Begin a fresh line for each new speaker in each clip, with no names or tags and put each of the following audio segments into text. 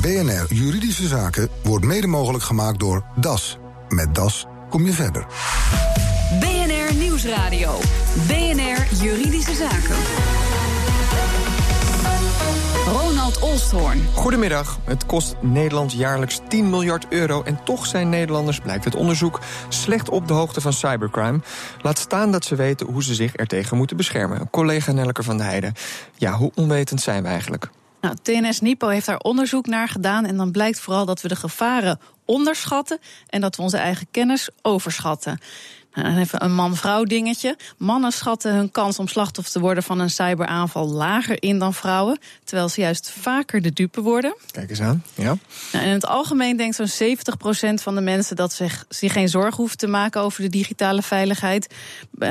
BNR Juridische Zaken wordt mede mogelijk gemaakt door DAS. Met DAS kom je verder.
BNR Nieuwsradio. BNR Juridische Zaken. Ronald Olsthoorn.
Goedemiddag. Het kost Nederland jaarlijks 10 miljard euro... en toch zijn Nederlanders, blijkt het onderzoek... slecht op de hoogte van cybercrime. Laat staan dat ze weten hoe ze zich ertegen moeten beschermen. Collega Nelke van der Heijden. Ja, hoe onwetend zijn we eigenlijk?
Nou, TNS Nipo heeft daar onderzoek naar gedaan. En dan blijkt vooral dat we de gevaren onderschatten en dat we onze eigen kennis overschatten. Nou, even een man-vrouw dingetje. Mannen schatten hun kans om slachtoffer te worden van een cyberaanval lager in dan vrouwen, terwijl ze juist vaker de dupe worden.
Kijk eens aan, ja.
Nou, in het algemeen denkt zo'n 70% van de mensen dat zich, zich geen zorgen hoeven te maken over de digitale veiligheid.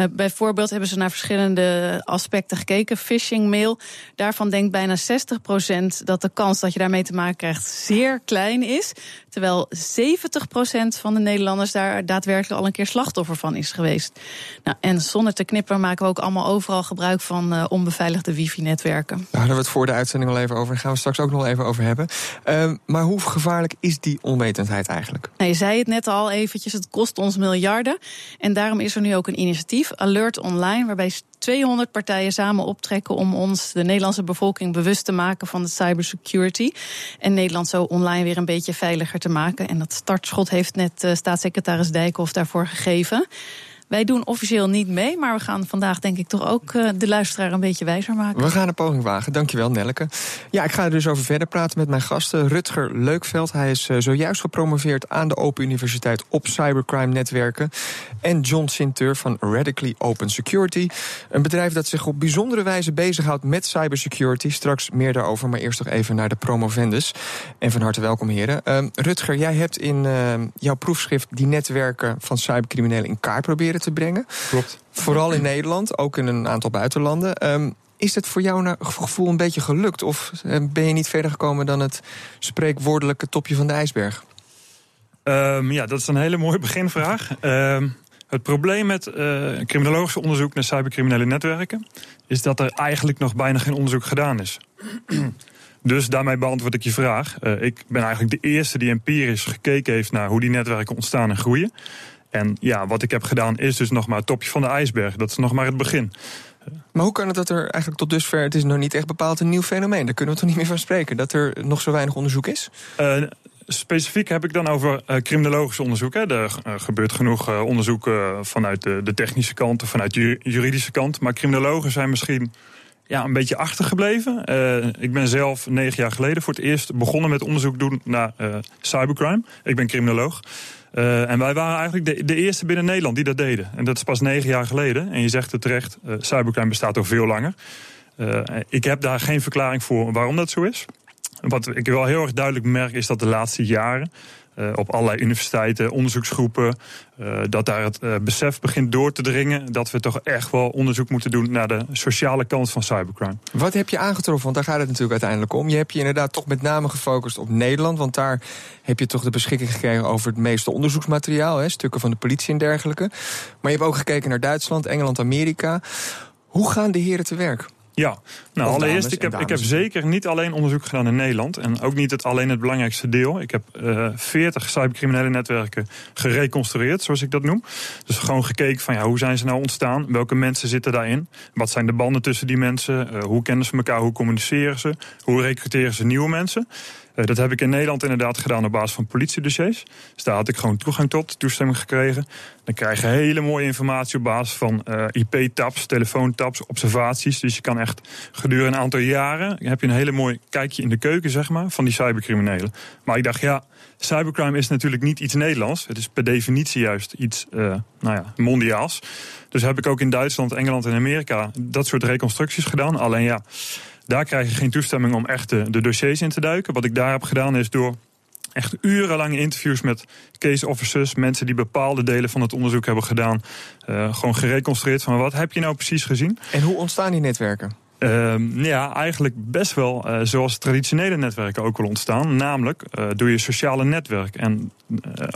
Bijvoorbeeld hebben ze naar verschillende aspecten gekeken. Phishing mail, daarvan denkt bijna 60% dat de kans dat je daarmee te maken krijgt zeer klein is. Terwijl 70% van de Nederlanders daar daadwerkelijk al een keer slachtoffer van is geweest. Nou, en zonder te knippen maken we ook allemaal overal gebruik van uh, onbeveiligde wifi-netwerken.
Daar hadden we het voor de uitzending al even over. Daar gaan we straks ook nog even over hebben. Uh, maar hoe gevaarlijk is die onwetendheid eigenlijk?
Nou, je zei het net al eventjes, het kost ons miljarden. En daarom is er nu ook een initiatief, Alert Online, waarbij 200 partijen samen optrekken om ons, de Nederlandse bevolking, bewust te maken van de cybersecurity. En Nederland zo online weer een beetje veiliger te maken. En dat startschot heeft net uh, staatssecretaris Dijkhoff daarvoor gegeven. Wij doen officieel niet mee, maar we gaan vandaag denk ik toch ook uh, de luisteraar een beetje wijzer maken.
We gaan een poging wagen. Dankjewel, Nelleke. Ja, ik ga er dus over verder praten met mijn gasten. Rutger Leukveld, hij is uh, zojuist gepromoveerd aan de Open Universiteit op cybercrime netwerken. En John Sinteur van Radically Open Security. Een bedrijf dat zich op bijzondere wijze bezighoudt met cybersecurity. Straks meer daarover, maar eerst nog even naar de promovendus. En van harte welkom, heren. Uh, Rutger, jij hebt in jouw proefschrift die netwerken van cybercriminelen in kaart proberen te brengen.
Klopt.
Vooral in Nederland, ook in een aantal buitenlanden. Um, is het voor jou naar gevoel een beetje gelukt? Of ben je niet verder gekomen dan het spreekwoordelijke topje van de ijsberg?
Um, ja, dat is een hele mooie beginvraag. Um, het probleem met uh, criminologisch onderzoek naar cybercriminele netwerken is dat er eigenlijk nog bijna geen onderzoek gedaan is. Dus daarmee beantwoord ik je vraag. Uh, ik ben eigenlijk de eerste die empirisch gekeken heeft naar hoe die netwerken ontstaan en groeien. En ja, wat ik heb gedaan is dus nog maar het topje van de ijsberg. Dat is nog maar het begin.
Maar hoe kan het dat er eigenlijk tot dusver... het is nog niet echt bepaald een nieuw fenomeen. Daar kunnen we toch niet meer van spreken. Dat er nog zo weinig onderzoek is?
Uh, specifiek heb ik dan over uh, criminologisch onderzoek. Hè. Er uh, gebeurt genoeg uh, onderzoek vanuit de, de, technische kant... of vanuit de juridische kant. Maar criminologen zijn misschien ja, een beetje achtergebleven. ik ben zelf negen jaar geleden voor het eerst begonnen met onderzoek doen naar cybercrime. Ik ben criminoloog. Uh, en wij waren eigenlijk de, de, eerste binnen Nederland die dat deden. En dat is pas negen jaar geleden. En je zegt het terecht, uh, cybercrime bestaat al veel langer. Uh, ik heb daar geen verklaring voor waarom dat zo is. Wat ik wel heel erg duidelijk merk is dat de laatste jaren uh, op allerlei universiteiten, onderzoeksgroepen, uh, dat daar het uh, besef begint door te dringen dat we toch echt wel onderzoek moeten doen naar de sociale kant van cybercrime.
Wat heb je aangetroffen? Want daar gaat het natuurlijk uiteindelijk om. Je hebt je inderdaad toch met name gefocust op Nederland, want daar heb je toch de beschikking gekregen over het meeste onderzoeksmateriaal, hè, stukken van de politie en dergelijke. Maar je hebt ook gekeken naar Duitsland, Engeland, Amerika. Hoe gaan de heren te werk?
Ja, nou allereerst, ik heb, ik heb zeker niet alleen onderzoek gedaan in Nederland. En ook niet het, alleen het belangrijkste deel. Ik heb uh, 40 cybercriminele netwerken gereconstrueerd, zoals ik dat noem. Dus gewoon gekeken van ja, hoe zijn ze nou ontstaan? Welke mensen zitten daarin? Wat zijn de banden tussen die mensen? Uh, hoe kennen ze elkaar? Hoe communiceren ze? Hoe recruteren ze nieuwe mensen? Uh, dat heb ik in Nederland inderdaad gedaan op basis van politiedossiers. Dus daar had ik gewoon toegang tot, toestemming gekregen. Dan krijg je hele mooie informatie op basis van uh, IP-taps, telefoontaps, observaties. Dus je kan echt gedurende een aantal jaren... heb je een hele mooi kijkje in de keuken, zeg maar, van die cybercriminelen. Maar ik dacht, ja, cybercrime is natuurlijk niet iets Nederlands. Het is per definitie juist iets uh, nou ja, mondiaals. Dus heb ik ook in Duitsland, Engeland en Amerika... dat soort reconstructies gedaan. Alleen ja... Daar krijg je geen toestemming om echt de, de dossiers in te duiken. Wat ik daar heb gedaan is door echt urenlange interviews met case officers, mensen die bepaalde delen van het onderzoek hebben gedaan, uh, gewoon gereconstrueerd van wat heb je nou precies gezien.
En hoe ontstaan die netwerken?
Uh, ja, eigenlijk best wel uh, zoals traditionele netwerken ook wel ontstaan. Namelijk uh, door je sociale netwerk. En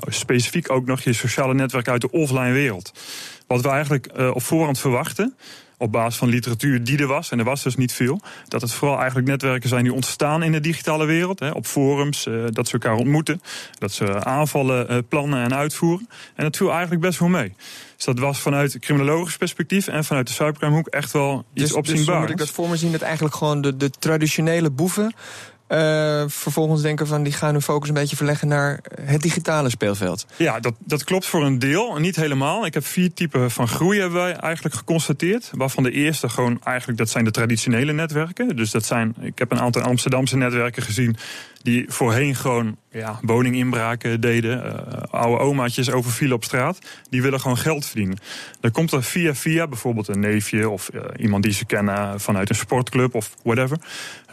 specifiek ook nog je sociale netwerk uit de offline wereld. Wat we eigenlijk op voorhand verwachten op basis van literatuur die er was, en er was dus niet veel, dat het vooral eigenlijk netwerken zijn die ontstaan in de digitale wereld, hè, op forums, uh, dat ze elkaar ontmoeten, dat ze aanvallen uh, plannen en uitvoeren. En dat viel eigenlijk best wel mee. Dus dat was vanuit criminologisch perspectief en vanuit de cybercrimehoek echt wel iets dus, opzienbaars. Dus
moet ik dat voor me zien dat eigenlijk gewoon de, de traditionele boeven uh, vervolgens denken van die gaan hun focus een beetje verleggen naar het digitale speelveld.
Ja, dat, dat klopt voor een deel, niet helemaal. Ik heb vier typen van groei hebben wij eigenlijk geconstateerd. Waarvan de eerste gewoon eigenlijk, dat zijn de traditionele netwerken. Dus dat zijn, ik heb een aantal Amsterdamse netwerken gezien die voorheen gewoon ja, woninginbraken deden, uh, oude omaatjes overvielen op straat, die willen gewoon geld verdienen. Dan komt er via via bijvoorbeeld een neefje of uh, iemand die ze kennen vanuit een sportclub of whatever,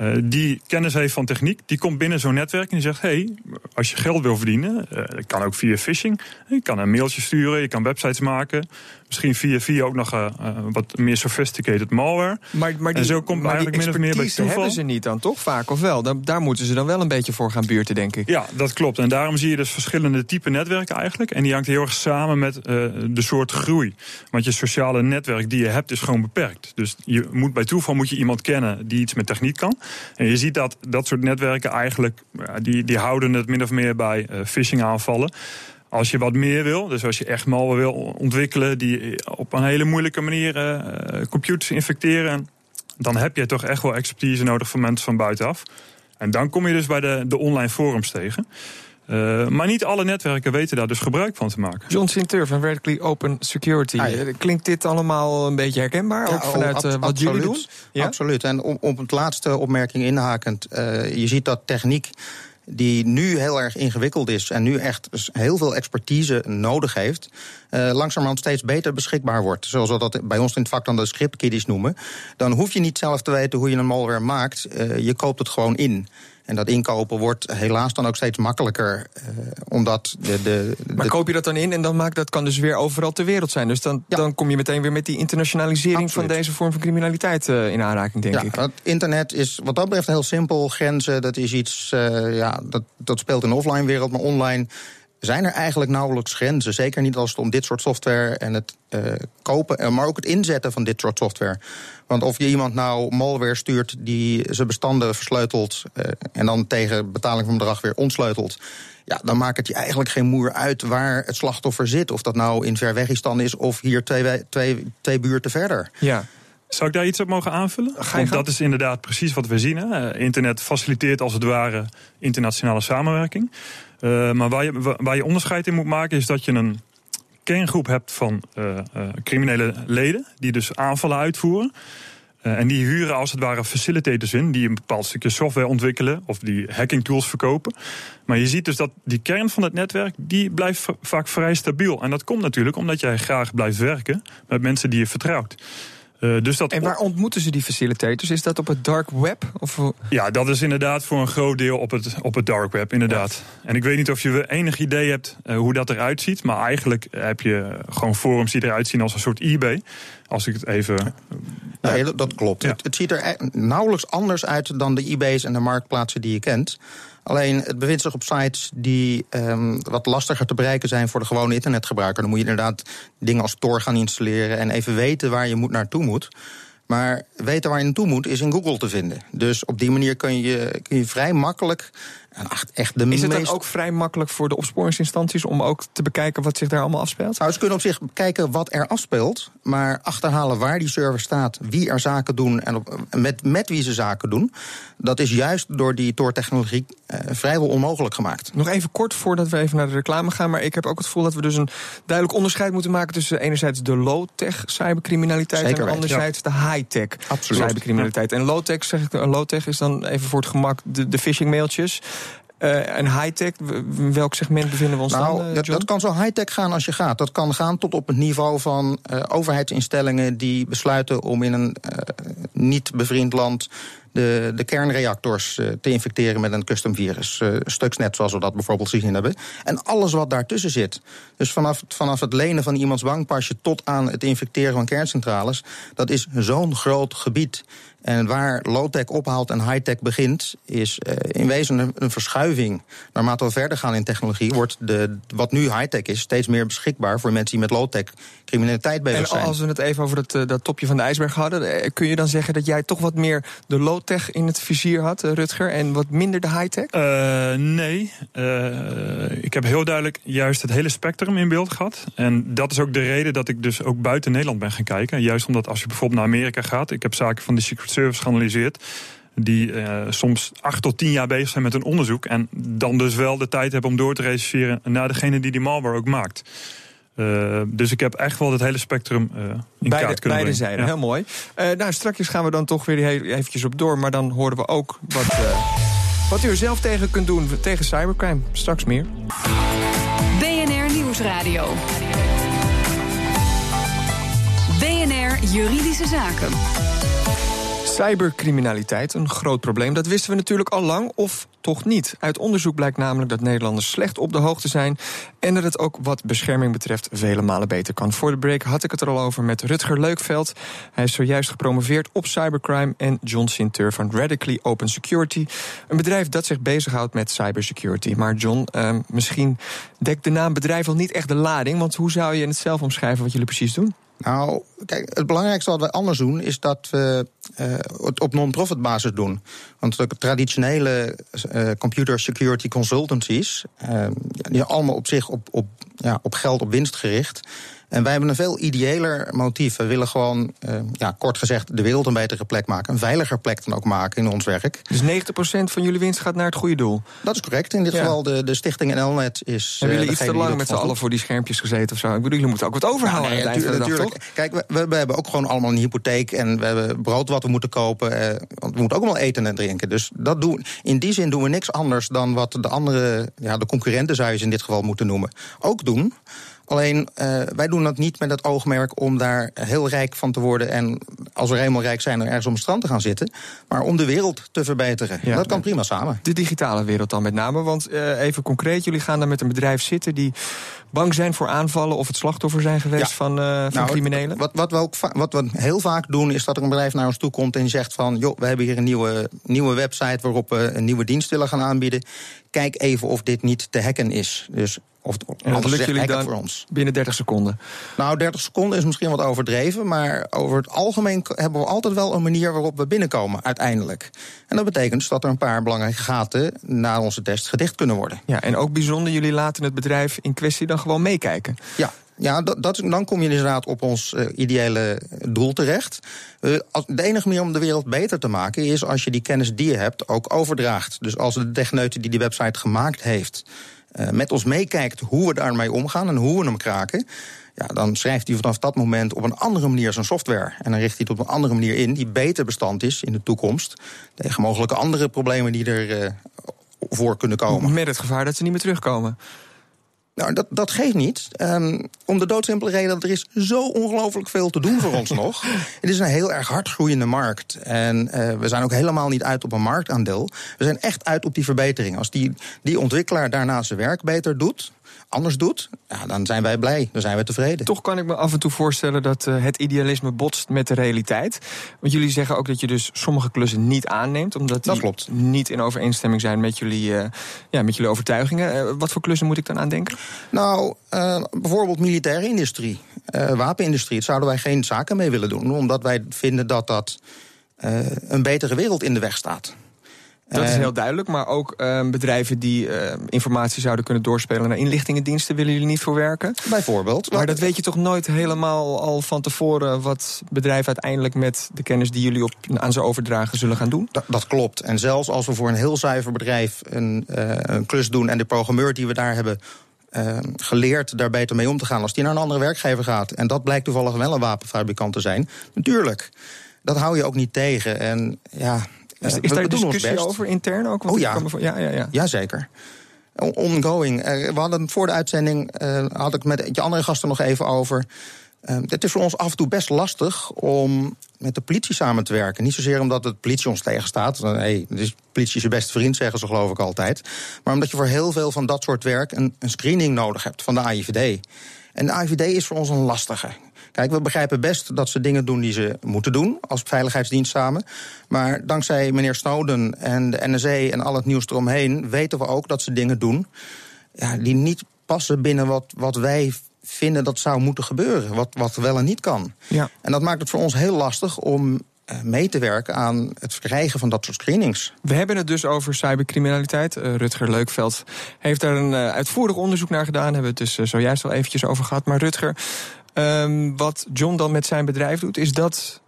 uh, die kennis heeft van techniek, die komt binnen zo'n netwerk en die zegt: hey, als je geld wil verdienen, kan ook via phishing, je kan een mailtje sturen, je kan websites maken, misschien via via ook nog wat meer sophisticated malware.
Maar, maar die, en zo komt eigenlijk min of meer bij toeval. hebben ze niet dan toch vaak of wel? Daar, daar moeten ze dan wel een beetje voor gaan buurten, denk ik.
Ja, dat klopt. En daarom zie je dus verschillende typen netwerken eigenlijk. En die hangt heel erg samen met uh, de soort groei. Want je sociale netwerk die je hebt is gewoon beperkt. Dus je moet, bij toeval moet je iemand kennen die iets met techniek kan. En je ziet dat dat soort netwerken eigenlijk, die, die houden het min of meer bij uh, phishing aanvallen. Als je wat meer wil, dus als je echt malware wil ontwikkelen die op een hele moeilijke manier uh, computers infecteren, dan heb je toch echt wel expertise nodig van mensen van buitenaf. En dan kom je dus bij de, de online forums tegen. Uh, maar niet alle netwerken weten daar dus gebruik van te maken.
John Sinter van Vertically Open Security. Eh, klinkt dit allemaal een beetje herkenbaar? ook vanuit uh, wat jullie doen?
Ja? Absoluut. En om op het laatste opmerking inhakend. Uh, je ziet dat techniek die nu heel erg ingewikkeld is en nu echt heel veel expertise nodig heeft, uh, langzamerhand steeds beter beschikbaar wordt. Zoals we dat bij ons in het vak dan de scriptkiddies noemen. Dan hoef je niet zelf te weten hoe je een malware maakt. Uh, je koopt het gewoon in. En dat inkopen wordt helaas dan ook steeds makkelijker. Uh, omdat de, de,
maar koop je dat dan in en dan maakt dat kan dus weer overal ter wereld zijn. Dus dan, dan kom je meteen weer met die internationalisering van deze vorm van criminaliteit uh, in aanraking, denk
ja,
ik.
Het internet is wat dat betreft heel simpel. Grenzen, dat is iets, uh, ja, dat, dat speelt in de offline wereld, maar online zijn er eigenlijk nauwelijks grenzen. Zeker niet als het om dit soort software en het uh, kopen, maar ook het inzetten van dit soort software. Want of je iemand nou malware stuurt die zijn bestanden versleutelt uh, en dan tegen betaling van bedrag weer ontsleutelt. Ja, dan maakt het je eigenlijk geen moer uit waar het slachtoffer zit. Of dat nou in Verwegistan is of hier twee, twee, twee buurten verder.
Ja.
Zou ik daar iets op mogen aanvullen? Want dat is inderdaad precies wat we zien. Hè. Internet faciliteert als het ware internationale samenwerking. Uh, maar waar je, waar je onderscheid in moet maken is dat je een kerngroep hebt van uh, uh, criminele leden die dus aanvallen uitvoeren. En die huren als het ware facilitators in die een bepaald stukje software ontwikkelen of die hacking tools verkopen. Maar je ziet dus dat die kern van het netwerk die blijft vaak vrij stabiel. En dat komt natuurlijk omdat jij graag blijft werken met mensen die je vertrouwt.
Uh, dus dat en waar ontmoeten ze die facilitators? Is dat op het dark web? Of...
Ja, dat is inderdaad voor een groot deel op het, op het dark web, inderdaad. Ja. En ik weet niet of je enig idee hebt uh, hoe dat eruit ziet. Maar eigenlijk heb je gewoon forums die eruit zien als een soort eBay. Als ik het even.
Ja, dat klopt. Ja. Het, het, ziet er e- nauwelijks anders uit dan de eBay's en de marktplaatsen die je kent. Alleen het bevindt zich op sites die um, wat lastiger te bereiken zijn voor de gewone internetgebruiker. Dan moet je inderdaad dingen als Tor gaan installeren en even weten waar je moet naartoe moet. Maar weten waar je naartoe moet is in Google te vinden. Dus op die manier kun je, kun je vrij makkelijk echt de
is het
dan
ook vrij makkelijk voor de opsporingsinstanties om ook te bekijken wat zich daar allemaal afspeelt?
Nou, ze kunnen op zich kijken wat er afspeelt, maar achterhalen waar die server staat, wie er zaken doen en op, met, met wie ze zaken doen, dat is juist door die Tor-technologie eh, vrijwel onmogelijk gemaakt.
Nog even kort voordat we even naar de reclame gaan, maar ik heb ook het gevoel dat we dus een duidelijk onderscheid moeten maken tussen enerzijds de low-tech cybercriminaliteit Zeker en anderzijds de high-tech cybercriminaliteit. En low-tech, zeg ik, low-tech is dan even voor het gemak de, de phishing mailtjes. Uh, en high-tech, welk segment bevinden we ons
nou,
dan? Uh,
dat, dat, kan zo high-tech gaan als je gaat. Dat kan gaan tot op het niveau van uh, overheidsinstellingen die besluiten om in een niet bevriend land de, de kernreactors te infecteren met een custom virus. Stuxnet, zoals we dat bijvoorbeeld gezien hebben. En alles wat daartussen zit. Dus vanaf, vanaf het lenen van iemands bankpasje tot aan het infecteren van kerncentrales, dat is zo'n groot gebied. En waar low-tech ophaalt en high-tech begint, is uh, in wezen een, verschuiving. Naarmate we verder gaan in technologie, wordt de, wat nu high-tech is, steeds meer beschikbaar voor mensen die met low-tech criminaliteit bezig zijn.
En als we het even over dat, eh, dat topje van de ijsberg hadden, eh, kun je dan zeggen dat jij toch wat meer de low-tech in het vizier had, Rutger, en wat minder de high-tech?
Uh, nee. Uh, ik heb heel duidelijk juist het hele spectrum in beeld gehad. En dat is ook de reden dat ik dus ook buiten Nederland ben gaan kijken. Juist omdat als je bijvoorbeeld naar Amerika gaat, ik heb zaken van de Secret Service geanalyseerd die soms acht tot tien jaar bezig zijn met een onderzoek. En dan dus wel de tijd hebben om door te reserveren naar degene die die malware ook maakt. Uh, dus ik heb echt wel het hele spectrum uh, in
beide,
kaart kunnen
beide zijden, heel mooi. Uh, nou, straks gaan we dan toch weer eventjes op door. Maar dan horen we ook wat, wat u er zelf tegen kunt doen tegen cybercrime. Straks meer.
BNR Nieuwsradio. BNR Juridische Zaken.
Cybercriminaliteit, een groot probleem. Dat wisten we natuurlijk al lang, of toch niet. Uit onderzoek blijkt namelijk dat Nederlanders slecht op de hoogte zijn... en dat het ook wat bescherming betreft vele malen beter kan. Voor de break had ik het er al over met Rutger Leukveld. Hij is zojuist gepromoveerd op cybercrime... en John Sinter van Radically Open Security. Een bedrijf dat zich bezighoudt met cybersecurity. Maar John, eh, misschien dekt de naam bedrijf al niet echt de lading... want hoe zou je het zelf omschrijven wat jullie precies doen?
Nou, kijk, het belangrijkste wat wij anders doen is dat we uh, het op non-profit basis doen. Want de traditionele uh, computer security consultancies, uh, die allemaal op zich op, op, ja, op geld, op winst gericht. En wij hebben een veel ideëler motief. We willen gewoon, uh, ja, kort gezegd, de wereld een betere plek maken. Een veiliger plek dan ook maken in ons werk.
Dus 90% van jullie winst gaat naar het goede doel?
Dat is correct. In dit ja. geval de, de stichting NLNet is.
Hebben jullie iets te lang met z'n allen voor die schermpjes gezeten of zo? Ik bedoel, jullie moeten ook wat overhouden. Nee, natuurlijk.
Kijk, we, we, hebben ook gewoon allemaal een hypotheek. En we hebben brood wat we moeten kopen. Uh, want we moeten ook wel eten en drinken. Dus dat doen, in die zin doen we niks anders dan wat de andere, ja, de concurrenten zou je in dit geval moeten noemen, ook doen. Alleen uh, wij doen dat niet met het oogmerk om daar heel rijk van te worden. En als we helemaal rijk zijn, er ergens op het strand te gaan zitten. Maar om de wereld te verbeteren. Ja, dat kan prima samen.
De digitale wereld dan met name. Want uh, even concreet, jullie gaan dan met een bedrijf zitten die bang zijn voor aanvallen of het slachtoffer zijn geweest ja. van, uh, van nou, criminelen?
Wat, wat, we ook wat we heel vaak doen, is dat er een bedrijf naar ons toe komt en zegt van joh, we hebben hier een nieuwe, nieuwe website waarop we een nieuwe dienst willen gaan aanbieden. Kijk even of dit niet te hacken is. Dus of,
en dat lukt jullie dan voor ons. binnen 30 seconden?
Nou, 30 seconden is misschien wat overdreven. Maar over het algemeen hebben we altijd wel een manier waarop we binnenkomen, uiteindelijk. En dat betekent dus dat er een paar belangrijke gaten na onze test gedicht kunnen worden.
Ja, en ook bijzonder, jullie laten het bedrijf in kwestie dan gewoon meekijken.
Ja, ja, dat, dat, dan kom je inderdaad op ons uh, ideale doel terecht. Uh, de enige manier om de wereld beter te maken is als je die kennis die je hebt ook overdraagt. Dus als de techneut die die website gemaakt heeft met ons meekijkt hoe we daarmee omgaan en hoe we hem kraken. Ja, dan schrijft hij vanaf dat moment op een andere manier zijn software. En dan richt hij het op een andere manier in die beter bestand is in de toekomst. Tegen mogelijke andere problemen die er voor kunnen komen.
Met het gevaar dat ze niet meer terugkomen.
Nou, dat, dat geeft niet. Um, om de doodsimpele reden dat er is zo ongelooflijk veel te doen voor ons nog. Het is een heel erg hard groeiende markt. En uh, we zijn ook helemaal niet uit op een marktaandeel. We zijn echt uit op die verbetering. Als die, die ontwikkelaar daarna zijn werk beter doet anders doet, ja, dan zijn wij blij, dan zijn we tevreden.
Toch kan ik me af en toe voorstellen dat uh, het idealisme botst met de realiteit. Want jullie zeggen ook dat je dus sommige klussen niet aanneemt, omdat die
klopt.
niet in overeenstemming zijn met jullie, uh, ja, met jullie overtuigingen. Uh, wat voor klussen moet ik dan aan denken?
Nou, bijvoorbeeld militaire industrie, wapenindustrie. Daar zouden wij geen zaken mee willen doen, omdat wij vinden dat dat een betere wereld in de weg staat.
Dat is heel duidelijk, maar ook uh, bedrijven die uh, informatie zouden kunnen doorspelen naar inlichtingendiensten willen jullie niet voor werken?
Bijvoorbeeld.
Maar dat weet je toch nooit helemaal al van tevoren wat bedrijven uiteindelijk met de kennis die jullie op, aan ze overdragen zullen gaan doen?
Dat, dat klopt. En zelfs als we voor een heel zuiver bedrijf een, uh, een klus doen en de programmeur die we daar hebben uh, geleerd daar beter mee om te gaan. Als die naar een andere werkgever gaat. En dat blijkt toevallig wel een wapenfabrikant te zijn. Natuurlijk. Dat hou je ook niet tegen. En ja,
is, is daar discussie over intern ook?
Want oh ja. ja, ja, ja. Jazeker. Ongoing. We hadden voor de uitzending, uh, had ik met je andere gasten nog even over. het is voor ons af en toe best lastig om met de politie samen te werken. Niet zozeer omdat de politie ons tegenstaat. Nee, de politie is je beste vriend, zeggen ze geloof ik altijd. Maar omdat je voor heel veel van dat soort werk een, een screening nodig hebt van de AIVD. En de AIVD is voor ons een lastige. Kijk, we begrijpen best dat ze dingen doen die ze moeten doen als veiligheidsdienst samen. Maar dankzij meneer Snowden en de NSA en al het nieuws eromheen weten we ook dat ze dingen doen ja, die niet passen binnen wat, wat wij vinden dat zou moeten gebeuren. Wat, wat wel en niet kan. Ja. En dat maakt het voor ons heel lastig om eh, mee te werken aan het krijgen van dat soort screenings.
We hebben het dus over cybercriminaliteit. Uh, Rutger Leukveld heeft daar een uh, uitvoerig onderzoek naar gedaan. Hebben we het dus zojuist al eventjes over gehad. Maar Rutger, um, wat John dan met zijn bedrijf doet, is dat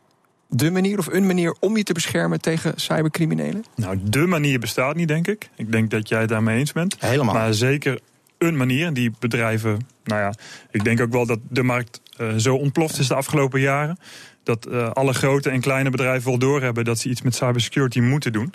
de manier of een manier om je te beschermen tegen cybercriminelen?
Nou, de manier bestaat niet, denk ik. Ik denk dat jij het daarmee eens bent.
Helemaal.
Maar zeker een manier. Die bedrijven, nou ja, ik denk ook wel dat de markt uh, zo ontploft is de afgelopen jaren. Dat uh, alle grote en kleine bedrijven wel doorhebben dat ze iets met cybersecurity moeten doen.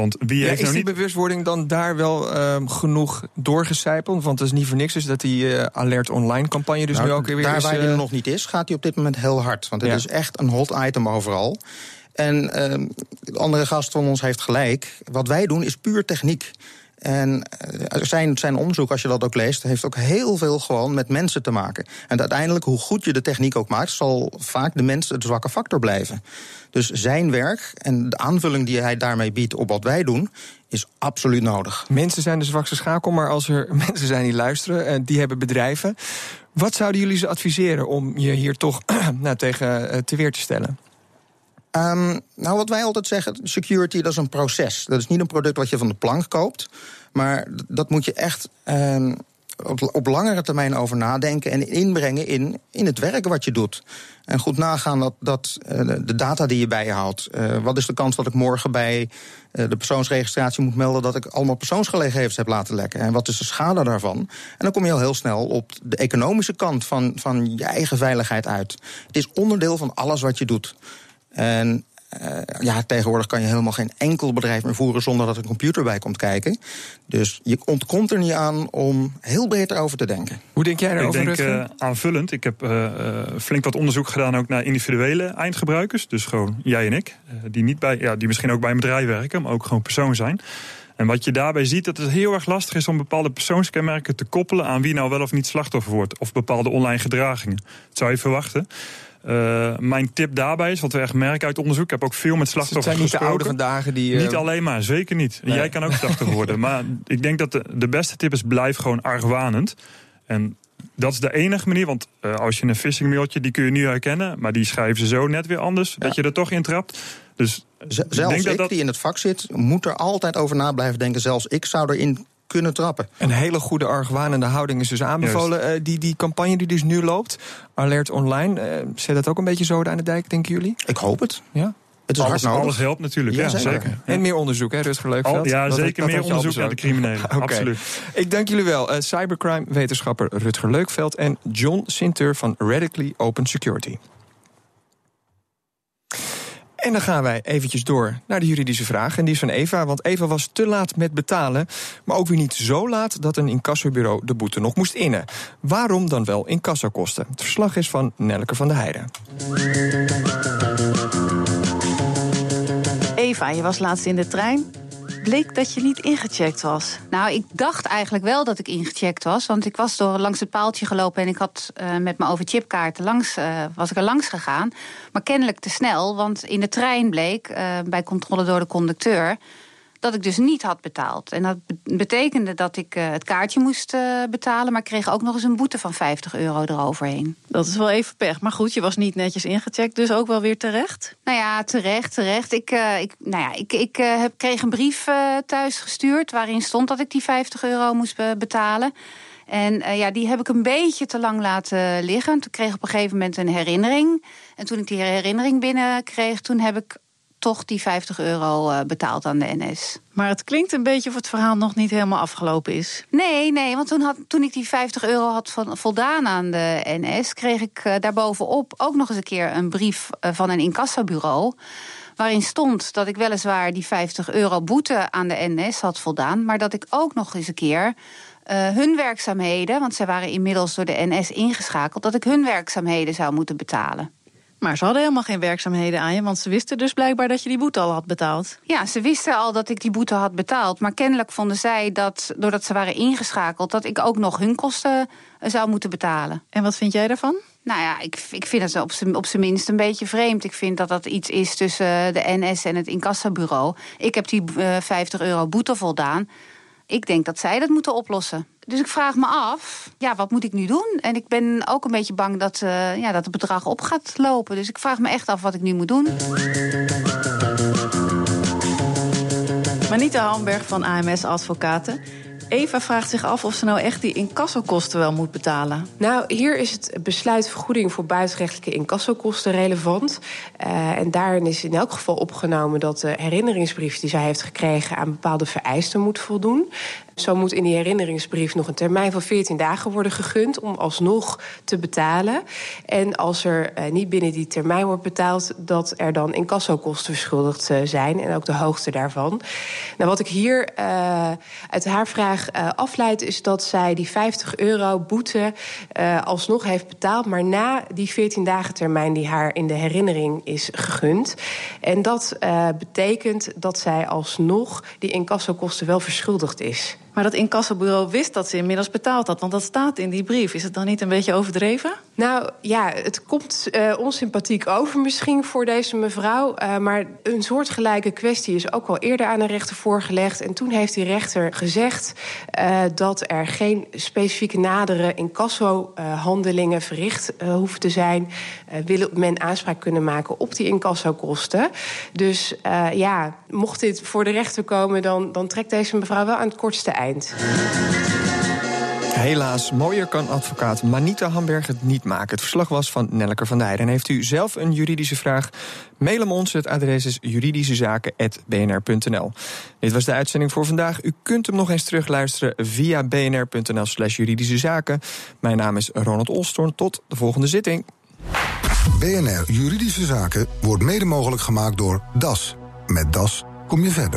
Want wie heeft
is
nou
die bewustwording dan daar wel uh, genoeg doorgecijpeld? Want het is niet voor niks dus dat die uh, alert online campagne dus
nou,
nu ook weer
daar
is...
Daar waar die er nog niet is, gaat die op dit moment heel hard. Want het ja. is echt een hot item overal. En de andere gast van ons heeft gelijk. Wat wij doen is puur techniek. En eh, zijn, zijn onderzoek, als je dat ook leest, heeft ook heel veel gewoon met mensen te maken. En uiteindelijk, hoe goed je de techniek ook maakt, zal vaak de mens het zwakke factor blijven. Dus zijn werk en de aanvulling die hij daarmee biedt op wat wij doen, is absoluut nodig.
Mensen zijn de zwakste schakel, maar als er mensen zijn die luisteren en die hebben bedrijven, wat zouden jullie ze adviseren om je hier toch nou, tegen uh, te weer te stellen?
Um, nou, wat wij altijd zeggen, security dat is een proces. Dat is niet een product wat je van de plank koopt. Maar dat moet je echt um, op, op, langere termijn over nadenken en inbrengen in, in het werk wat je doet. En goed nagaan dat, dat uh, de data die je bijhoudt. Uh, wat is de kans dat ik morgen bij uh, de persoonsregistratie moet melden dat ik allemaal persoonsgegevens heb laten lekken? En wat is de schade daarvan? En dan kom je al heel snel op de economische kant van, van je eigen veiligheid uit. Het is onderdeel van alles wat je doet. En uh, ja, tegenwoordig kan je helemaal geen enkel bedrijf meer voeren zonder dat er een computer bij komt kijken. Dus je ontkomt er niet aan om heel breed erover te denken.
Hoe denk jij erover?
Ik denk uh, aanvullend. Ik heb uh, flink wat onderzoek gedaan ook naar individuele eindgebruikers. Dus gewoon jij en ik. die, niet bij, ja, die misschien ook bij een bedrijf werken, maar ook gewoon persoon zijn. En wat je daarbij ziet, dat het heel erg lastig is om bepaalde persoonskenmerken te koppelen aan wie nou wel of niet slachtoffer wordt. Of bepaalde online gedragingen. Dat zou je verwachten. Uh, mijn tip daarbij is, wat we echt merken uit onderzoek... ik heb ook veel met slachtoffers
Het zijn niet
gesproken.
de oude vandaag die...
Uh... Niet alleen maar, zeker niet. Nee. Jij kan ook slachtoffer worden. Maar ik denk dat de, de beste tip is, blijf gewoon argwanend. En dat is de enige manier, want uh, als je een phishing mailtje... die kun je nu herkennen, maar die schrijven ze zo net weer anders... Ja. dat je er toch in trapt. Dus
Zelfs ik, denk dat ik dat... die in het vak zit, moet er altijd over na blijven denken. Zelfs ik zou erin kunnen trappen.
Een hele goede argwanende houding is dus aanbevolen. Uh, die, die campagne die dus nu loopt, Alert Online, uh, zet dat ook een beetje zo aan de dijk, denken jullie?
Ik hoop het.
Ja.
Het is
alles, alles helpt natuurlijk, ja, ja zeker. zeker.
En meer onderzoek, hè, Rutger Leukveld?
Al, ja, dat zeker dat meer onderzoek naar de criminelen, okay. absoluut.
Ik dank jullie wel. Uh, cybercrime-wetenschapper Rutger Leukveld... en John Sinter van Radically Open Security. En dan gaan wij eventjes door naar de juridische vraag. En die is van Eva, want Eva was te laat met betalen... maar ook weer niet zo laat dat een incassobureau de boete nog moest innen. Waarom dan wel incassokosten? Het verslag is van Nelke van der Heijden.
Eva, je was laatst in de trein bleek dat je niet ingecheckt was.
Nou, ik dacht eigenlijk wel dat ik ingecheckt was. Want ik was door langs het paaltje gelopen en ik had uh, met mijn overchipkaart langs, uh, was ik er langs gegaan. Maar kennelijk te snel, want in de trein bleek uh, bij controle door de conducteur dat ik dus niet had betaald. En dat betekende dat ik uh, het kaartje moest uh, betalen... maar kreeg ook nog eens een boete van 50 euro eroverheen.
Dat is wel even pech. Maar goed, je was niet netjes ingecheckt, dus ook wel weer terecht?
Nou ja, terecht, terecht. Ik, uh, ik, nou ja, ik, ik heb, kreeg een brief thuis gestuurd... waarin stond dat ik die 50 euro moest betalen... En ja, die heb ik een beetje te lang laten liggen. Toen kreeg ik op een gegeven moment een herinnering. En toen ik die herinnering binnenkreeg, toen heb ik toch die 50 euro uh, betaald aan de NS.
Maar het klinkt een beetje of het verhaal nog niet helemaal afgelopen is.
Nee, nee, want toen, had, toen ik die 50 euro had voldaan aan de NS... kreeg ik uh, daarbovenop ook nog eens een keer een brief uh, van een incassobureau... waarin stond dat ik weliswaar die 50 euro boete aan de NS had voldaan... maar dat ik ook nog eens een keer hun werkzaamheden, want zij waren inmiddels door de NS ingeschakeld, dat ik hun werkzaamheden zou moeten betalen.
Maar ze hadden helemaal geen werkzaamheden aan je, want ze wisten dus blijkbaar dat je die boete al had betaald.
Ja, ze wisten al dat ik die boete had betaald. Maar kennelijk vonden zij dat, doordat ze waren ingeschakeld, dat ik ook nog hun kosten eh, zou moeten betalen.
En wat vind jij daarvan?
Nou ja, ik, ik vind dat op zijn minst een beetje vreemd. Ik vind dat dat iets is tussen de NS en het incassabureau. Ik heb die 50 eh, euro boete voldaan. Ik denk dat zij dat moeten oplossen. Dus ik vraag me af, ja, wat moet ik nu doen? En ik ben ook een beetje bang dat, uh, ja, dat het bedrag op gaat lopen. Dus ik vraag me echt af wat ik nu moet doen.
Manita Hamberg van AMS Advocaten. Eva vraagt zich af of ze nou echt die incassokosten wel moet betalen.
Nou, hier is het besluit vergoeding voor buitenrechtelijke incassokosten relevant. Uh, en daarin is in elk geval opgenomen dat de herinneringsbrief die zij heeft gekregen aan bepaalde vereisten moet voldoen. Zo moet in die herinneringsbrief nog een termijn van 14 dagen worden gegund om alsnog te betalen. En als er uh, niet binnen die termijn wordt betaald, dat er dan incassokosten verschuldigd uh, zijn en ook de hoogte daarvan. Nou, wat ik hier uit haar vraag afleid, is dat zij die 50 euro boete alsnog heeft betaald, maar na die 14 dagen termijn die haar in de herinnering is gegund. En dat betekent dat zij alsnog die incassokosten wel verschuldigd is.
Maar dat incassobureau wist dat ze inmiddels betaald had. Want dat staat in die brief. Is het dan niet een beetje overdreven?
Nou ja, het komt uh, onsympathiek over misschien voor deze mevrouw. Uh, maar een soortgelijke kwestie is ook al eerder aan een rechter voorgelegd. En toen heeft die rechter gezegd uh, dat er geen specifieke nadere incasso-handelingen verricht hoeven te zijn. wil men aanspraak kunnen maken op die incassokosten. Dus ja, mocht dit voor de rechter komen, dan, dan trekt deze mevrouw wel aan het kortste eind.
Helaas, mooier kan advocaat Manita Hamberg het niet maken. Het verslag was van Nelke van Dijden. En heeft u zelf een juridische vraag? Mail hem ons. Het adres is juridischezaken.bnr.nl. Dit was de uitzending voor vandaag. U kunt hem nog eens terugluisteren via bnr.nl slash juridische zaken. Mijn naam is Ronald Olstorn. Tot de volgende zitting.
BNR Juridische Zaken wordt mede mogelijk gemaakt door DAS. Met DAS kom je verder.